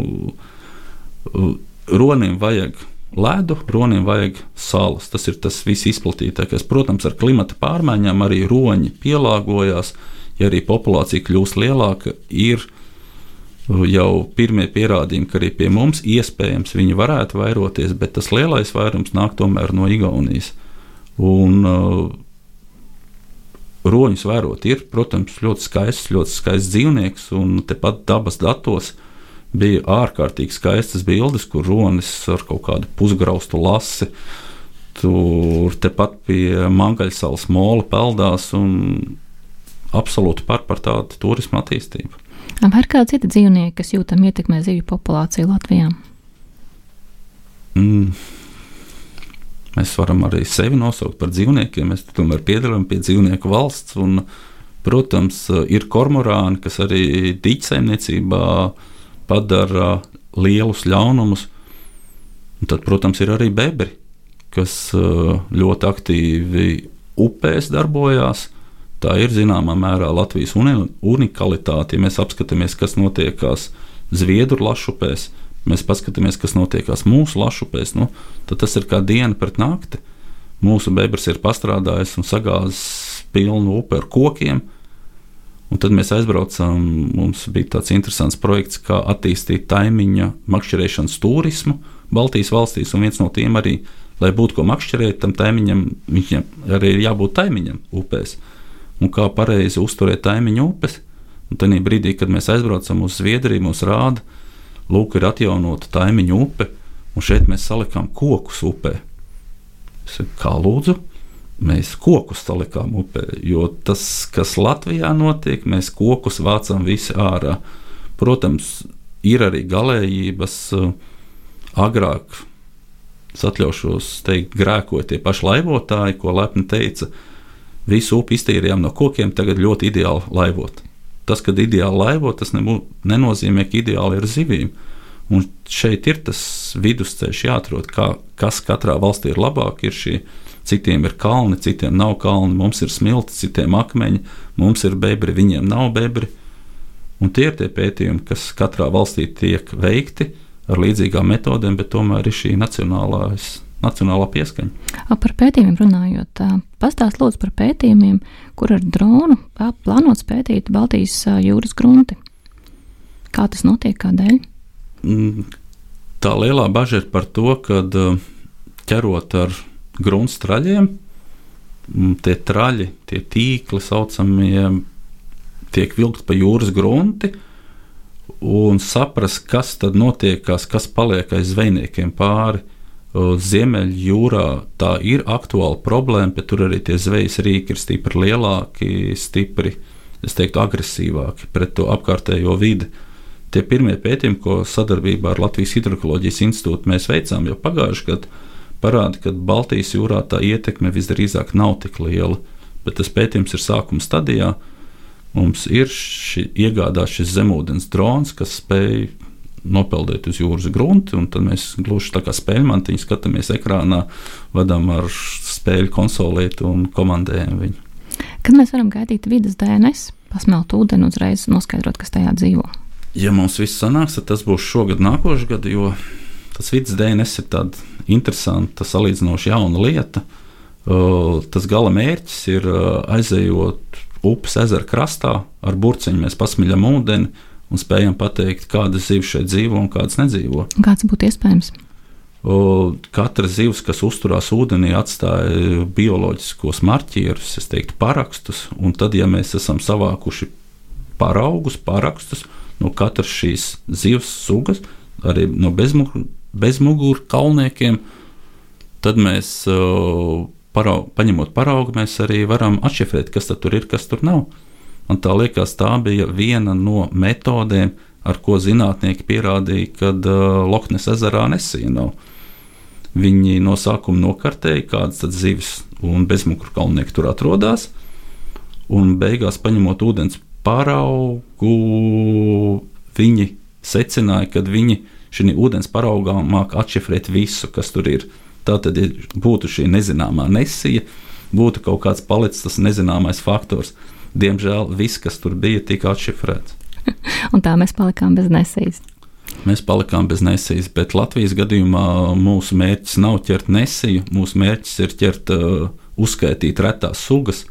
ronim vajag ledu, ronim vajag salas. Tas ir tas viss izplatītākais. Protams, ar klimata pārmaiņām arī roņi pielāgojās. Ja arī populācija kļūst lielāka, ir jau pirmie pierādījumi, ka arī pie mums iespējams viņi varētu vairoties, bet tas lielais vairums nāk tomēr no Igaunijas. Un, uh, Roņus vērot, ir, protams, ļoti skaists, ļoti skaists dzīvnieks, un tepat dabas datos bija ārkārtīgi skaistas bildes, kur ronis ar kaut kādu pusgraustu lasi. Tur tepat pie Mangaļsalas mola peldās un absolūti par, par tādu turismu attīstību.
Vai ir kādi citi dzīvnieki, kas jūtam ietekmē zivju populāciju Latvijā?
Mm. Mēs varam arī sevi nosaukt par dzīvniekiem. Mēs tomēr piedarām pie dzīvnieku valsts. Un, protams, ir kormorāni, kas arī dīķsaimniecībā padara lielus ļaunumus. Un tad, protams, ir arī bebri, kas ļoti aktīvi upēs darbojās. Tā ir zināmā mērā Latvijas unikalitāte. Ja mēs apskatāmies, kas notiekās Zviedru lašupēs, mēs paskatāmies, kas notiekās mūsu lašupēs, nu, tad tas ir kā diena pret nakti. Mūsu bebrs ir pastrādājis un sagāzis pilnu upi ar kokiem. Un tad mēs aizbraucām. Mums bija tāds interesants projekts, kā attīstīt taimiņa makšķerēšanas turismu Baltijas valstīs. Un viens no tiem arī, lai būtu ko makšķerēt, tam taimiņam, viņam arī ir jābūt taimiņam upēs. Un kā pareizi uzturēt taimiņu upes. Un tad brīdī, kad mēs aizbraucam uz Zviedriju, mums rāda, lūk, ir atjaunota taimiņu upe, un šeit mēs salikām kokus upē. Kā lūdzu? Mēs kokus salikām upē. Jo tas, kas Latvijā notiek, mēs kokus vācam visi ārā. Protams, ir arī galējības. Agrāk es atļaušos teikt, grēkoja tie paši laivotāji, ko lepni teica, visu upi iztīrījām no kokiem, tagad ļoti ideāli laivot. Tas, kad ideāli laivot, tas nenozīmē, ka ideāli ir zivīm. Un šeit ir tas vidusceļš jāatrod, kā, kas katrā valstī ir labāk. Ir šie, citiem ir kalni, citiem nav kalni, mums ir smilti, citiem akmeņi, mums ir bebri, viņiem nav bebri. Un tie ir tie pētījumi, kas katrā valstī tiek veikti ar līdzīgām metodēm, bet tomēr ir šī nacionālās nacionālā pieskaņa.
Par pētījumiem runājot, pastāst lūdzu par pētījumiem, kur ar dronu plānots pētīt Baltijas jūras grunti. Kā tas notiek, kādēļ?
Mm, tā lielā bažas ir par to, ka ķerot ar grunts traļiem, mm, tie traļi, tie tīkli saucamie, tiek vilkti pa jūras grunti un saprast, kas tad notiek, kas paliek aiz zvejniekiem pāri. Ziemeļjūrā tā ir aktuāla problēma, bet tur arī tie zvejas rīki ir stipri lielāki, stipri, es teiktu, agresīvāki pret to apkārtējo vidi. Tie pirmie pētījumi, ko sadarbībā ar Latvijas Hidroloģijas institūtu mēs veicām jau pagājušajā gadā, parāda, ka Baltijas jūrā tā ietekme visdrīzāk nav tik liela, bet tas pētījums ir sākuma stadijā. Mums ir ši, iegādāts šis zemūdens drons, kas spēj nopeldēt uz jūras grunta, un tad mēs gluži tā kā spēļmantiņu skatāmies ekrānā, vadām ar spēļu konsolīti un komandējam viņu.
Kad mēs varam gaidīt vidas DNS, pasmelt ūdeni uzreiz noskaidrot, kas tajā dzīvo?
Ja mums viss sanāks, tad tas būs šogad, nākošais gads, jo tas vidas DNS ir tāds interesants, salīdzinoši jauna lieta. Tas gala mērķis ir aizejot upes ezera krastā ar burciņu, mēs pasmiļam ūdeni un spējam pateikt, kādas zivs šeit dzīvo un kādas nedzīvo.
Kāds būtu iespējams?
Katra zivs, kas uzturās ūdenī, atstāja bioloģiskos marķierus, es teiktu, parakstus. Un tad, ja mēs esam savākuši paraugus, parakstus no katras šīs zivs sugas, arī no bezmugur kalniekiem, tad mēs, paraug, paņemot paraugu, mēs arī varam atšifrēt, kas tur ir, kas tur nav. Man tā liekas, tā bija viena no metodēm, ar ko zinātnieki pierādīja, ka uh, Loknes ezerā nesija nav. Viņi no sākuma nokartēja, kādas zivis un bezmuguru kalnieki tur atrodas, un beigās paņemot ūdens paraugu, viņi secināja, ka viņi šī ūdens paraugā māca atšifrēt visu, kas tur ir. Tā tad ja būtu šī nezināmā nesija, būtu kaut kāds palicis tas nezināmais faktors diemžēl viss, kas tur bija, tika atšifrēts.
Un tā mēs palikām bez nesijas.
Mēs palikām bez nesijas, bet Latvijas gadījumā mūsu mērķis nav ķert nesiju. Mūsu mērķis ir ķert, uh, uzskaitīt retās sugas.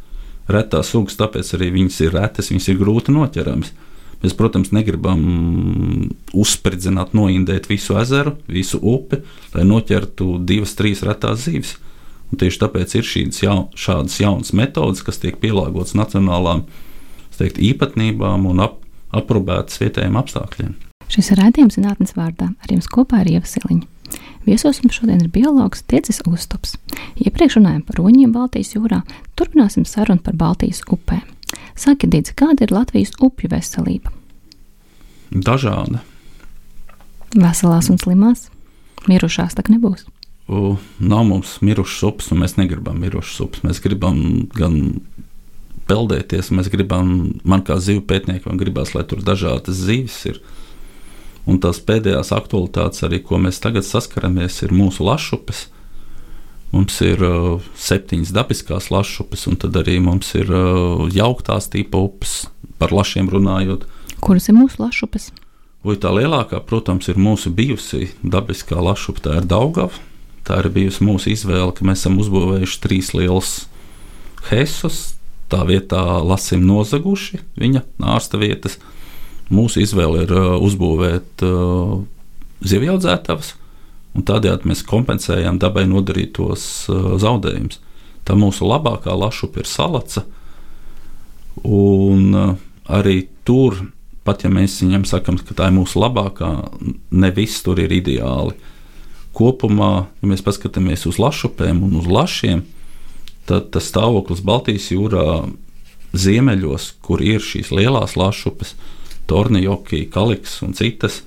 Retās sugas, tāpēc arī viņas ir retas, viņas ir grūti noķeramas. Mēs, protams, negribam uzspridzināt, noindēt visu ezeru, visu upi, lai noķertu divas, trīs retās zīves. Un tieši tāpēc ir šīs jaun, šādas jaunas metodes, kas tiek pielāgotas nacionālām teikt, īpatnībām un ap, aprobētas vietējiem apstākļiem.
Šis ir rādījums zinātnes vārdā. Ar jums kopā ir Ievasiliņa. Viesos mums šodien ir biologs Tiecis Uztops. Iepriekš runājām par roņiem Baltijas jūrā, turpināsim sarunu par Baltijas upēm. Saki, Dīdze, kāda ir Latvijas upju veselība?
Dažāda.
Veselās un slimās? Mirušās tak nebūs
nav mums mirušas upes, un mēs negribam mirušas upes. Mēs gribam gan peldēties, mēs gribam, man kā zivju pētniekam, gribās, lai tur dažādas zivis ir. Un tās pēdējās aktualitātes, arī ko mēs tagad saskaramies, ir mūsu lašupes. Mums ir uh, septiņas dabiskās lašupes, un tad arī mums ir uh, jauktās tipa upes, par lašiem runājot.
Kuras ir mūsu lašupes?
Vai tā lielākā, protams, ir mūsu bijusi dabiskā lašupe, tā ir Daugava Tā ir bijusi mūsu izvēle, ka mēs esam uzbūvējuši trīs lielus hesus. Tā vietā lasim nozaguši viņa ārsta vietas. Mūsu izvēle ir uh, uzbūvēt uh, zivjaudzētavas, un tādējādi mēs kompensējam dabai nodarītos uh, zaudējumus. Tā mūsu labākā lašupa ir salaca, un arī tur, pat ja mēs viņam sakām, ka tā ir mūsu labākā, ne viss tur ir ideāli kopumā, ja mēs paskatāmies uz lašupēm un uz lašiem, tad tas stāvoklis Baltijas jūrā ziemeļos, kur ir šīs lielās lašupes, Tornijoki, Kaliks un citas,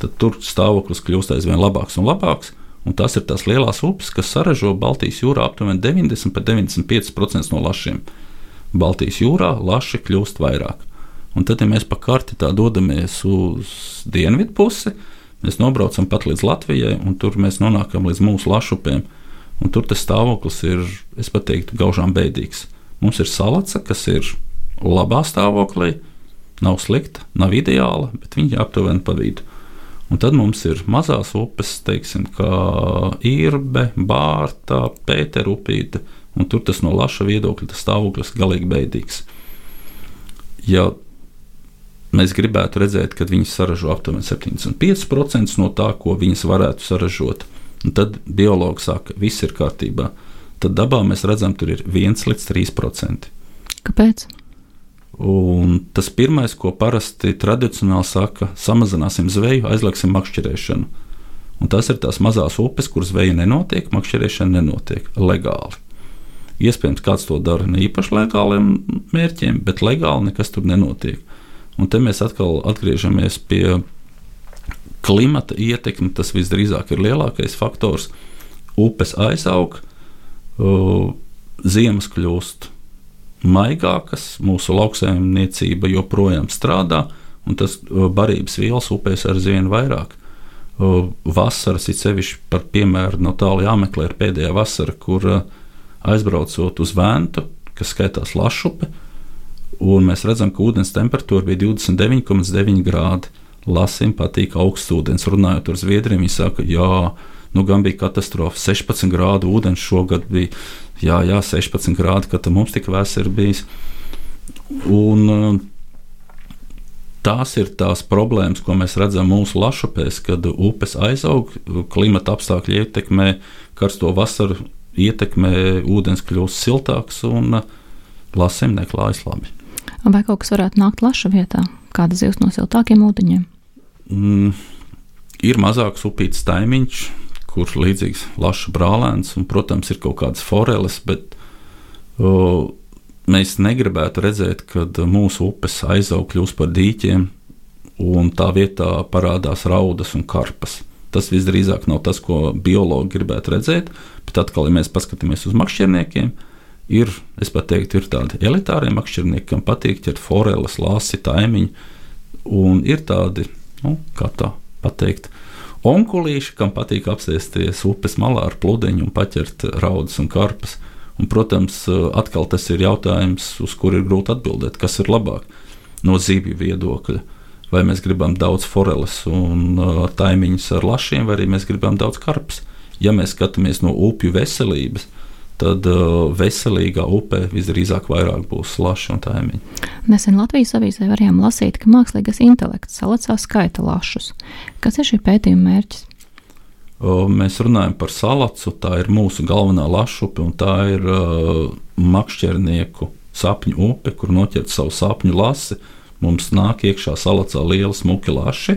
tad tur stāvoklis kļūst aizvien labāks un labāks. Un tās ir tās lielās upes, kas saražo Baltijas jūrā aptuveni 90-95% no lašiem. Baltijas jūrā laši kļūst vairāk. Un tad, ja mēs pa karti tā dodamies uz dienvidu pusi, mēs nobraucam pat līdz Latvijai, un tur mēs nonākam līdz mūsu lašupiem. Un tur tas stāvoklis ir, es teiktu, gaužām bēdīgs. Mums ir salaca, kas ir labā stāvoklī, nav slikta, nav ideāla, bet viņa ir aptuveni pa vidu. Un tad mums ir mazās upes, teiksim, kā īrbe, bārta, pēterupīte, un tur tas no laša viedokļa tas stāvoklis galīgi bēdīgs. Ja mēs gribētu redzēt, ka viņas saražo aptuveni 75% no tā, ko viņas varētu saražot, tad biologs saka, viss ir kārtībā. Tad dabā mēs redzam, tur ir 1 līdz 3%.
Kāpēc?
Un tas pirmais, ko parasti tradicionāli saka, samazināsim zveju, aizliegsim makšķerēšanu. Un tas ir tās mazās upes, kur zveja nenotiek, makšķerēšana nenotiek legāli. Iespējams, kāds to dara ne īpaši legāliem mērķiem, bet legāli nekas tur nenotiek. Un te mēs atkal atgriežamies pie klimata ietekme. Tas visdrīzāk ir lielākais faktors. Upes aizaug, ziemas kļūst maigākas, mūsu lauksaimniecība joprojām strādā, un tas barības vielas upēs ar vien vairāk. Vasaras ir sevišķi par piemēru no tālu jāmeklē ir pēdējā vasara, kur aizbraucot uz Vēntu, kas skaitās Lašupe, un mēs redzam, ka ūdens temperatūra bija 29,9 grādi. Lasim patīk augsts ūdens. Runājot ar Zviedriem, viņi saka, jā, nu gan bija katastrofa. 16 grādu ūdens šogad bija jā, jā 16 grādi, kad mums tik vēss ir bijis. Un, uh, Tās ir tās problēmas, ko mēs redzam mūsu lašupēs, kad upes aizaug, klimata apstākļi ietekmē, karsto vasaru ietekmē, ūdens kļūst siltāks un uh, lasim neklājas labi.
Vai kaut kas varētu nākt laša vietā? Kāda zivs no siltākiem ūdeņiem?
Mm, ir mazāks upīts taimiņš, kurš līdzīgs laša brālēns, un, protams, ir kaut kādas foreles, bet o, mēs negribētu redzēt, kad mūsu upes aizaug kļūst par dīķiem, un tā vietā parādās raudas un karpas. Tas visdrīzāk nav tas, ko biologi gribētu redzēt, bet atkal, ja mēs paskatāmies uz makšķerniekiem, ir, es pat teiktu, ir tādi elitārie makšķernieki, kam patīk ķert foreles, lāsi, taimiņu, un ir tādi, nu, kā tā pateikt, onkulīši, kam patīk apsēsties upes malā ar pludiņu un paķert raudus un karpas. Un, protams, atkal tas ir jautājums, uz kuru ir grūti atbildēt, kas ir labāk no zivju viedokļa. Vai mēs gribam daudz foreles un uh, taimiņus ar lašiem, vai arī mēs gribam daudz karpes. Ja mēs skatāmies no upju veselības, tad uh, veselīgā upē visdrīzāk vairāk būs laši un taimiņi.
Nesen Latvijas avīzē varējām lasīt, ka mākslīgais intelekts salacā skaita lašus. Kas ir šī pētījuma mērķis?
Uh, mēs runājam par salacu, tā ir mūsu galvenā lašupe, un tā ir uh, makšķernieku sapņu upe, kur noķert savu sapņu lasi. Mums nāk iekšā salacā liela smuki laši,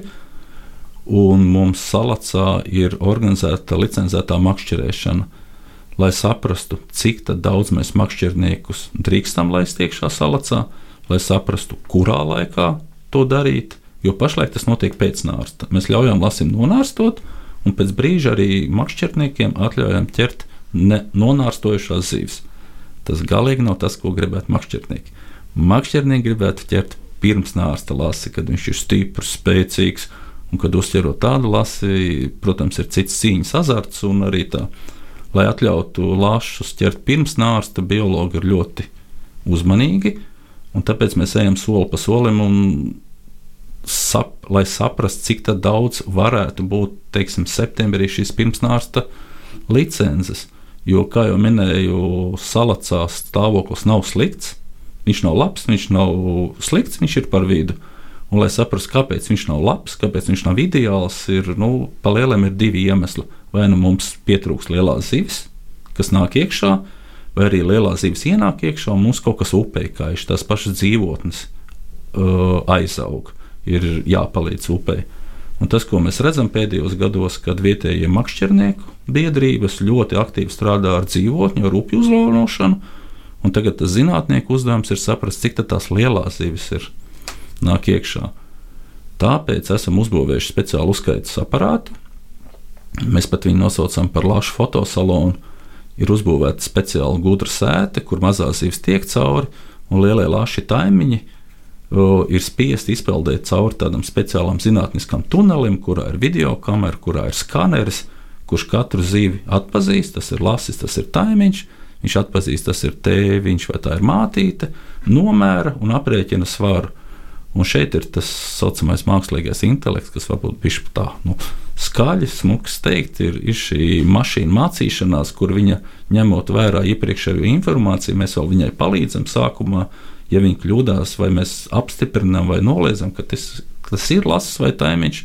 un mums salacā ir organizēta licencētā makšķerēšana lai saprastu, cik daudz mēs makšķerniekus drīkstam laist iekšā salacā, lai saprastu, kurā laikā to darīt. Jo pašlaik tas notiek pēc nārsta. Mēs ļaujam lasim nonārstot, un pēc brīža arī makšķerniekiem atļaujam ķert nonārstojušās zivis. Tas galīgi nav tas, ko gribētu makšķernieki. Makšķernieki gribētu ķert pirms nārsta lasi, kad viņš ir stiprs, spēcīgs, un kad uzķerot tādu lasi, protams, ir cits cīņas azarts un arī tā lai atļautu lašus ķert pirms nārsta, biologi ir ļoti uzmanīgi. Tāpēc mēs ejam soli pa solim, un sap, lai saprastu, cik daudz varētu būt teiksim, septembrī šīs pirmsnārsta licences. Jo, kā jau minēju, salacās stāvoklis nav slikts. Viņš nav labs, viņš nav slikts, viņš ir par vidu. Un, lai saprastu, kāpēc viņš nav labs, kāpēc viņš nav ideāls, ir nu, palielam ir divi iemesli vai nu mums pietrūks lielās zivis, kas nāk iekšā, vai arī lielās zivis ienāk iekšā, un mums kaut kas upē kaiš, tās pašas dzīvotnes uh, aizaug, ir jāpalīdz upē. Un tas, ko mēs redzam pēdējos gados, kad vietējie makšķernieku biedrības ļoti aktīvi strādā ar dzīvotņu, ar upju uzlaunošanu, un tagad tas zinātnieku uzdevums ir saprast, cik tās lielās zivis ir nāk iekšā. Tāpēc esam uzbūvējuši speciālu uzskaitas aparātu. Mēs pat viņu nosaucam par lašu fotosalonu. Ir uzbūvēta speciāla gudra sēde, kur mazās zivs tiek cauri, un lielie laši taimiņi ir spiesti izpeldēt cauri tādam speciālam zinātniskam tunelim, kurā ir video kamera, kurā ir skaneris, kurš katru zivi atpazīst. Tas ir lasis, tas ir taimiņš. Viņš atpazīst, tas ir tēviņš vai tā ir mātīte, nomēra un aprēķina svaru. Un šeit ir tas saucamais mākslīgais intelekts, kas varbūt bija tā nu, skaļi, smuks teikt, ir, ir šī mašīna mācīšanās, kur viņa ņemot vērā iepriekšējo informāciju, mēs vēl viņai palīdzam sākumā, ja viņa kļūdās, vai mēs apstiprinām vai noliedzam, ka tas, tas ir lasis vai taimiņš.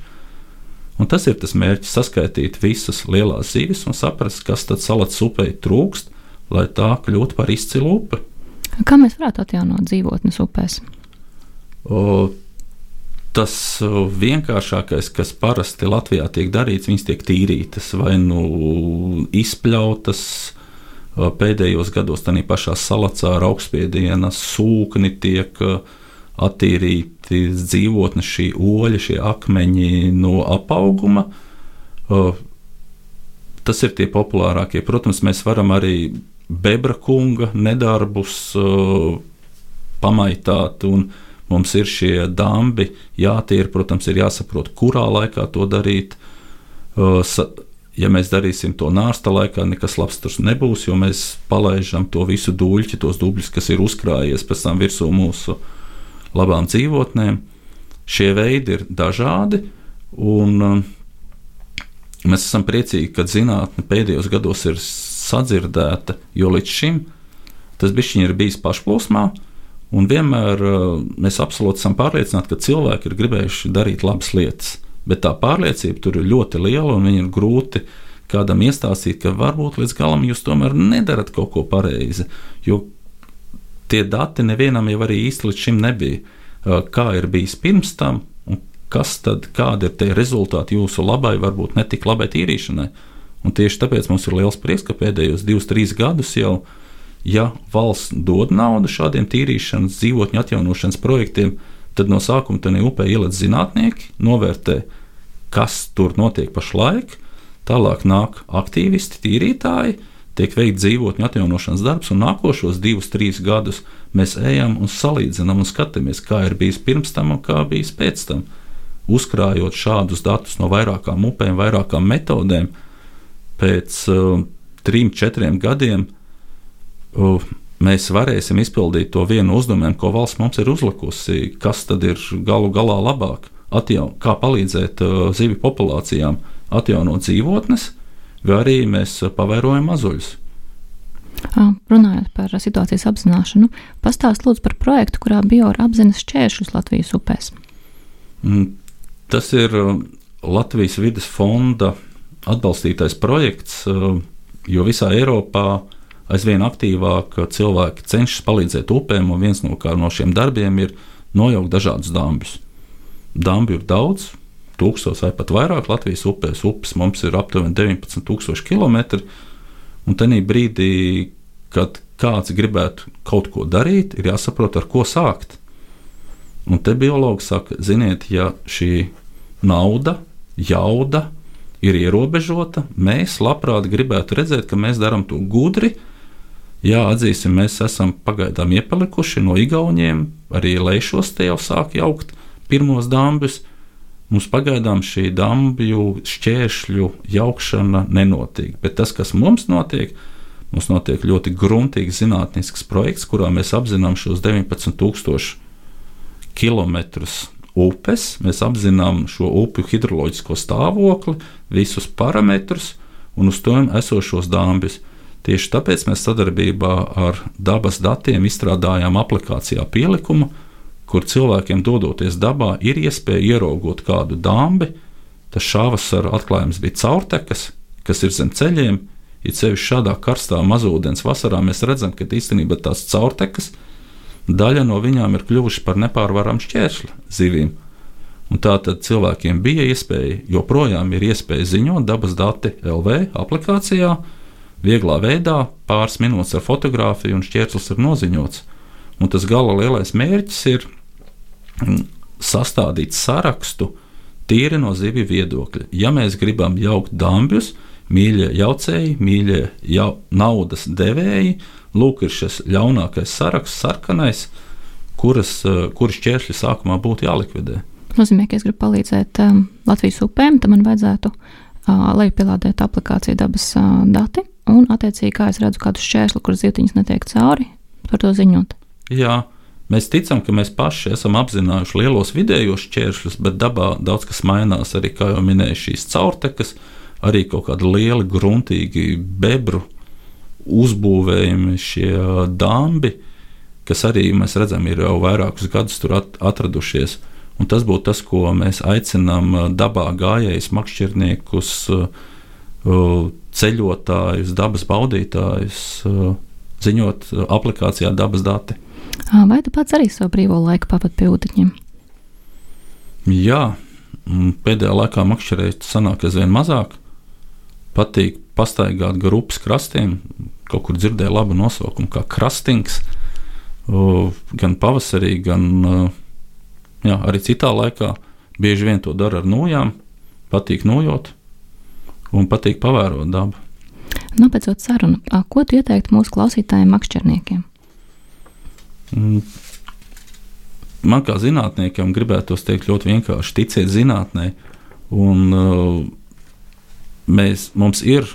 Un tas ir tas mērķis saskaitīt visas lielās zivis un saprast, kas tad salats upei trūkst, lai tā kļūtu par izcilu upi.
Kā mēs varētu atjaunot dzīvotnes upēs?
Tas vienkāršākais, kas parasti Latvijā tiek darīts, viņas tiek tīrītas vai nu izpļautas. Pēdējos gados tā pašā salacā ar augstspiediena sūkni tiek attīrīti dzīvotnes, šī oļa, šie akmeņi no apauguma. Tas ir tie populārākie. Protams, mēs varam arī bebra kunga nedarbus pamaitāt un uh, Mums ir šie dambi jātīra, protams, ir jāsaprot, kurā laikā to darīt. Ja mēs darīsim to nārsta laikā, nekas labs tur nebūs, jo mēs palaidām to visu dūļķi, tos dubļus, kas ir uzkrājies pēc tam virsū mūsu labām dzīvotnēm. Šie veidi ir dažādi, un mēs esam priecīgi, ka zinātne pēdējos gados ir sadzirdēta, jo līdz šim tas ir bijis pašplūsmā, Un vienmēr uh, mēs absolūti esam pārliecināti, ka cilvēki ir gribējuši darīt labas lietas, bet tā pārliecība tur ir ļoti liela un viņa ir grūti kādam iestāstīt, ka varbūt līdz galam jūs tomēr nedarat kaut ko pareizi. Jo tie dati nevienam jau arī īsti līdz šim nebija. Uh, kā ir bijis pirms tam, un kas tad, kādi ir tie rezultāti jūsu labai, varbūt ne tik labai tīrīšanai. Un tieši tāpēc mums ir liels prieks, ka pēdējos divus, trīs gadus jau ir ja valsts dod naudu šādiem tīrīšanas, dzīvotņu atjaunošanas projektiem, tad no sākuma tam upē ieliec zinātnieki, novērtē, kas tur notiek pašlaik. Tālāk nāk aktīvisti, tīrītāji, tiek veikts dzīvotņu atjaunošanas darbs, un nākošos divus, trīs gadus mēs ejam un salīdzinām un skatāmies, kā ir bijis pirms tam un kā bijis pēc tam. Uzkrājot šādus datus no vairākām upēm, vairākām metodēm, pēc uh, trim, četriem gadiem mēs varēsim izpildīt to vienu uzdevumu, ko valsts mums ir uzlikusi, kas tad ir galu galā labāk, atjaun, kā palīdzēt uh, zivju populācijām atjaunot dzīvotnes, vai arī mēs pavērojam mazuļus.
Runājot par situācijas apzināšanu, pastāst lūdzu par projektu, kurā Biora apzinas šķēršļus Latvijas upēs.
Mm, tas ir Latvijas vidas fonda atbalstītais projekts, jo visā Eiropā uh, aizvien aktīvāk cilvēki cenšas palīdzēt upēm, un viens no, no šiem darbiem ir nojaukt dažādus dambjus. Dambju ir daudz, tūkstoši vai pat vairāk Latvijas upēs. Upes mums ir aptuveni 19,000 km. Un tajā brīdī, kad kāds gribētu kaut ko darīt, ir jāsaprot, ar ko sākt. Un te biologi saka, ziniet, ja šī nauda, jauda ir ierobežota, mēs labprāt gribētu redzēt, ka mēs darām to gudri, Jā, atzīsim, mēs esam pagaidām iepalikuši no Igauniem, arī lejšos te jau sāk jaukt pirmos dambjus. Mums pagaidām šī dambju šķēršļu jaukšana nenotiek, bet tas, kas mums notiek, mums notiek ļoti gruntīgs zinātnisks projekts, kurā mēs apzinām šos 19,000 km upes, mēs apzinām šo upju hidroloģisko stāvokli, visus parametrus un uz to esošos dambjus. Tieši tāpēc mēs sadarbībā ar dabas datiem izstrādājām aplikācijā pielikumu, kur cilvēkiem dodoties dabā ir iespēja ieraugot kādu dāmbi. Tas šāvasara atklājums bija caurtekas, kas ir zem ceļiem. Ir sevišķi šādā karstā mazūdens vasarā mēs redzam, ka īstenībā tās caurtekas daļa no viņām ir kļuvušas par nepārvaramu šķēršļu zivīm. Un tātad cilvēkiem bija iespēja, joprojām ir iespēja ziņot dabas dati LV aplikācijā, vieglā veidā, pāris minūtes ar fotografiju, un šķērslis ir noziņots. Un tas gala lielais mērķis ir mm, sastādīt sarakstu tīri no zivju viedokļa. Ja mēs gribam jaukt dambjus, mīļie jaucēji, mīļie jau, naudas devēji, lūk, ir šis ļaunākais saraksts, sarkanais, kuras, eh, kuras šķēršļi sākumā būtu jālikvidē.
Nozīmē, ka es gribu palīdzēt um, Latvijas upēm, tad man vajadzētu uh, lejupielādēt aplikāciju dabas dati un, attiecīgi, kā es redzu kādu šķērsli, kur zīltiņas netiek cauri, par to ziņot.
Jā, Mēs ticam, ka mēs paši esam apzinājuši lielos vidējos šķēršļus, bet dabā daudz kas mainās. Arī, kā jau minēju, šīs caurtekas, arī kaut kādi lieli, gruntīgi bebru uzbūvējumi, šie dambi, kas arī mēs redzam, ir jau vairākus gadus tur atradušies. Un tas būtu tas, ko mēs aicinām dabā gājējus, makšķerniekus, ceļotājus, dabas baudītājus, ziņot aplikācijā dabas dati.
Vai tu pats arī savu brīvo laiku pavadi pie ūdeņiem?
Jā, pēdējā laikā makšķerēt sanāk aizvien mazāk. Patīk pastaigāt grupas krastiem, kaut kur dzirdēju labu nosaukumu, kā krastings. Gan pavasarī, gan jā, arī citā laikā. Bieži vien to dara ar nojām, patīk nojot un patīk pavērot dabu.
Nopēcot sarunu, ko tu ieteiktu mūsu klausītājiem, makšķerniekiem?
Mm. Man kā zinātniekam gribētos teikt ļoti vienkārši ticiet zinātnē, un uh, mēs, mums ir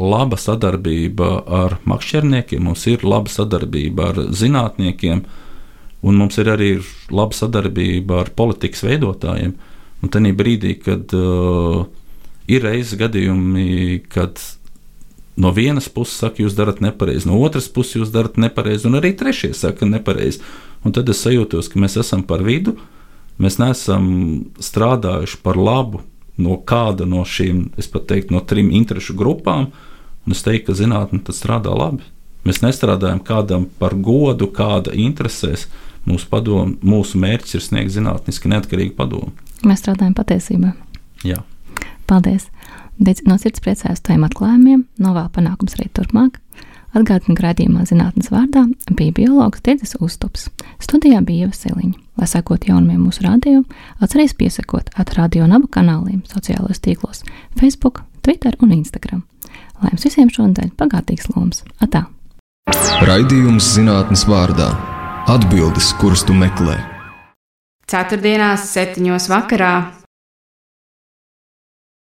laba sadarbība ar makšķerniekiem, mums ir laba sadarbība ar zinātniekiem, un mums ir arī laba sadarbība ar politikas veidotājiem. Un tajā brīdī, kad uh, ir reizes gadījumi, kad no vienas puses saka, jūs darat nepareizi, no otras puses jūs darat nepareizi, un arī trešie saka nepareizi. Un tad es sajūtos, ka mēs esam par vidu, mēs neesam strādājuši par labu no kāda no šīm, es pat teiktu, no trim interešu grupām, un es teiktu, ka zinātnē tas strādā labi. Mēs nestrādājam kādam par godu, kāda interesēs. Mūsu, padomu, mūsu mērķis ir sniegt zinātniski neatkarīgu padomu.
Mēs strādājam patiesībā.
Jā.
Paldies! No sirds priecājos tiem atklājumiem, novēlu panākums arī turpmāk. Atgādinu, ka raidījumā zinātnes vārdā bija biologs Tigris Uztups. Studijā bija Ieva Siliņa. Lai sekot jaunumiem mūsu rādījumu, atcerieties piesakot atradio un abu kanāliem sociālajos tīklos - Facebook, Twitter un Instagram. Lai jums visiem šonadēļ pagātīgs loms! Atā!
Raidījums zinātnes vārdā - atbildes, kuras tu meklē.
Ceturtdienās, septiņos vakarā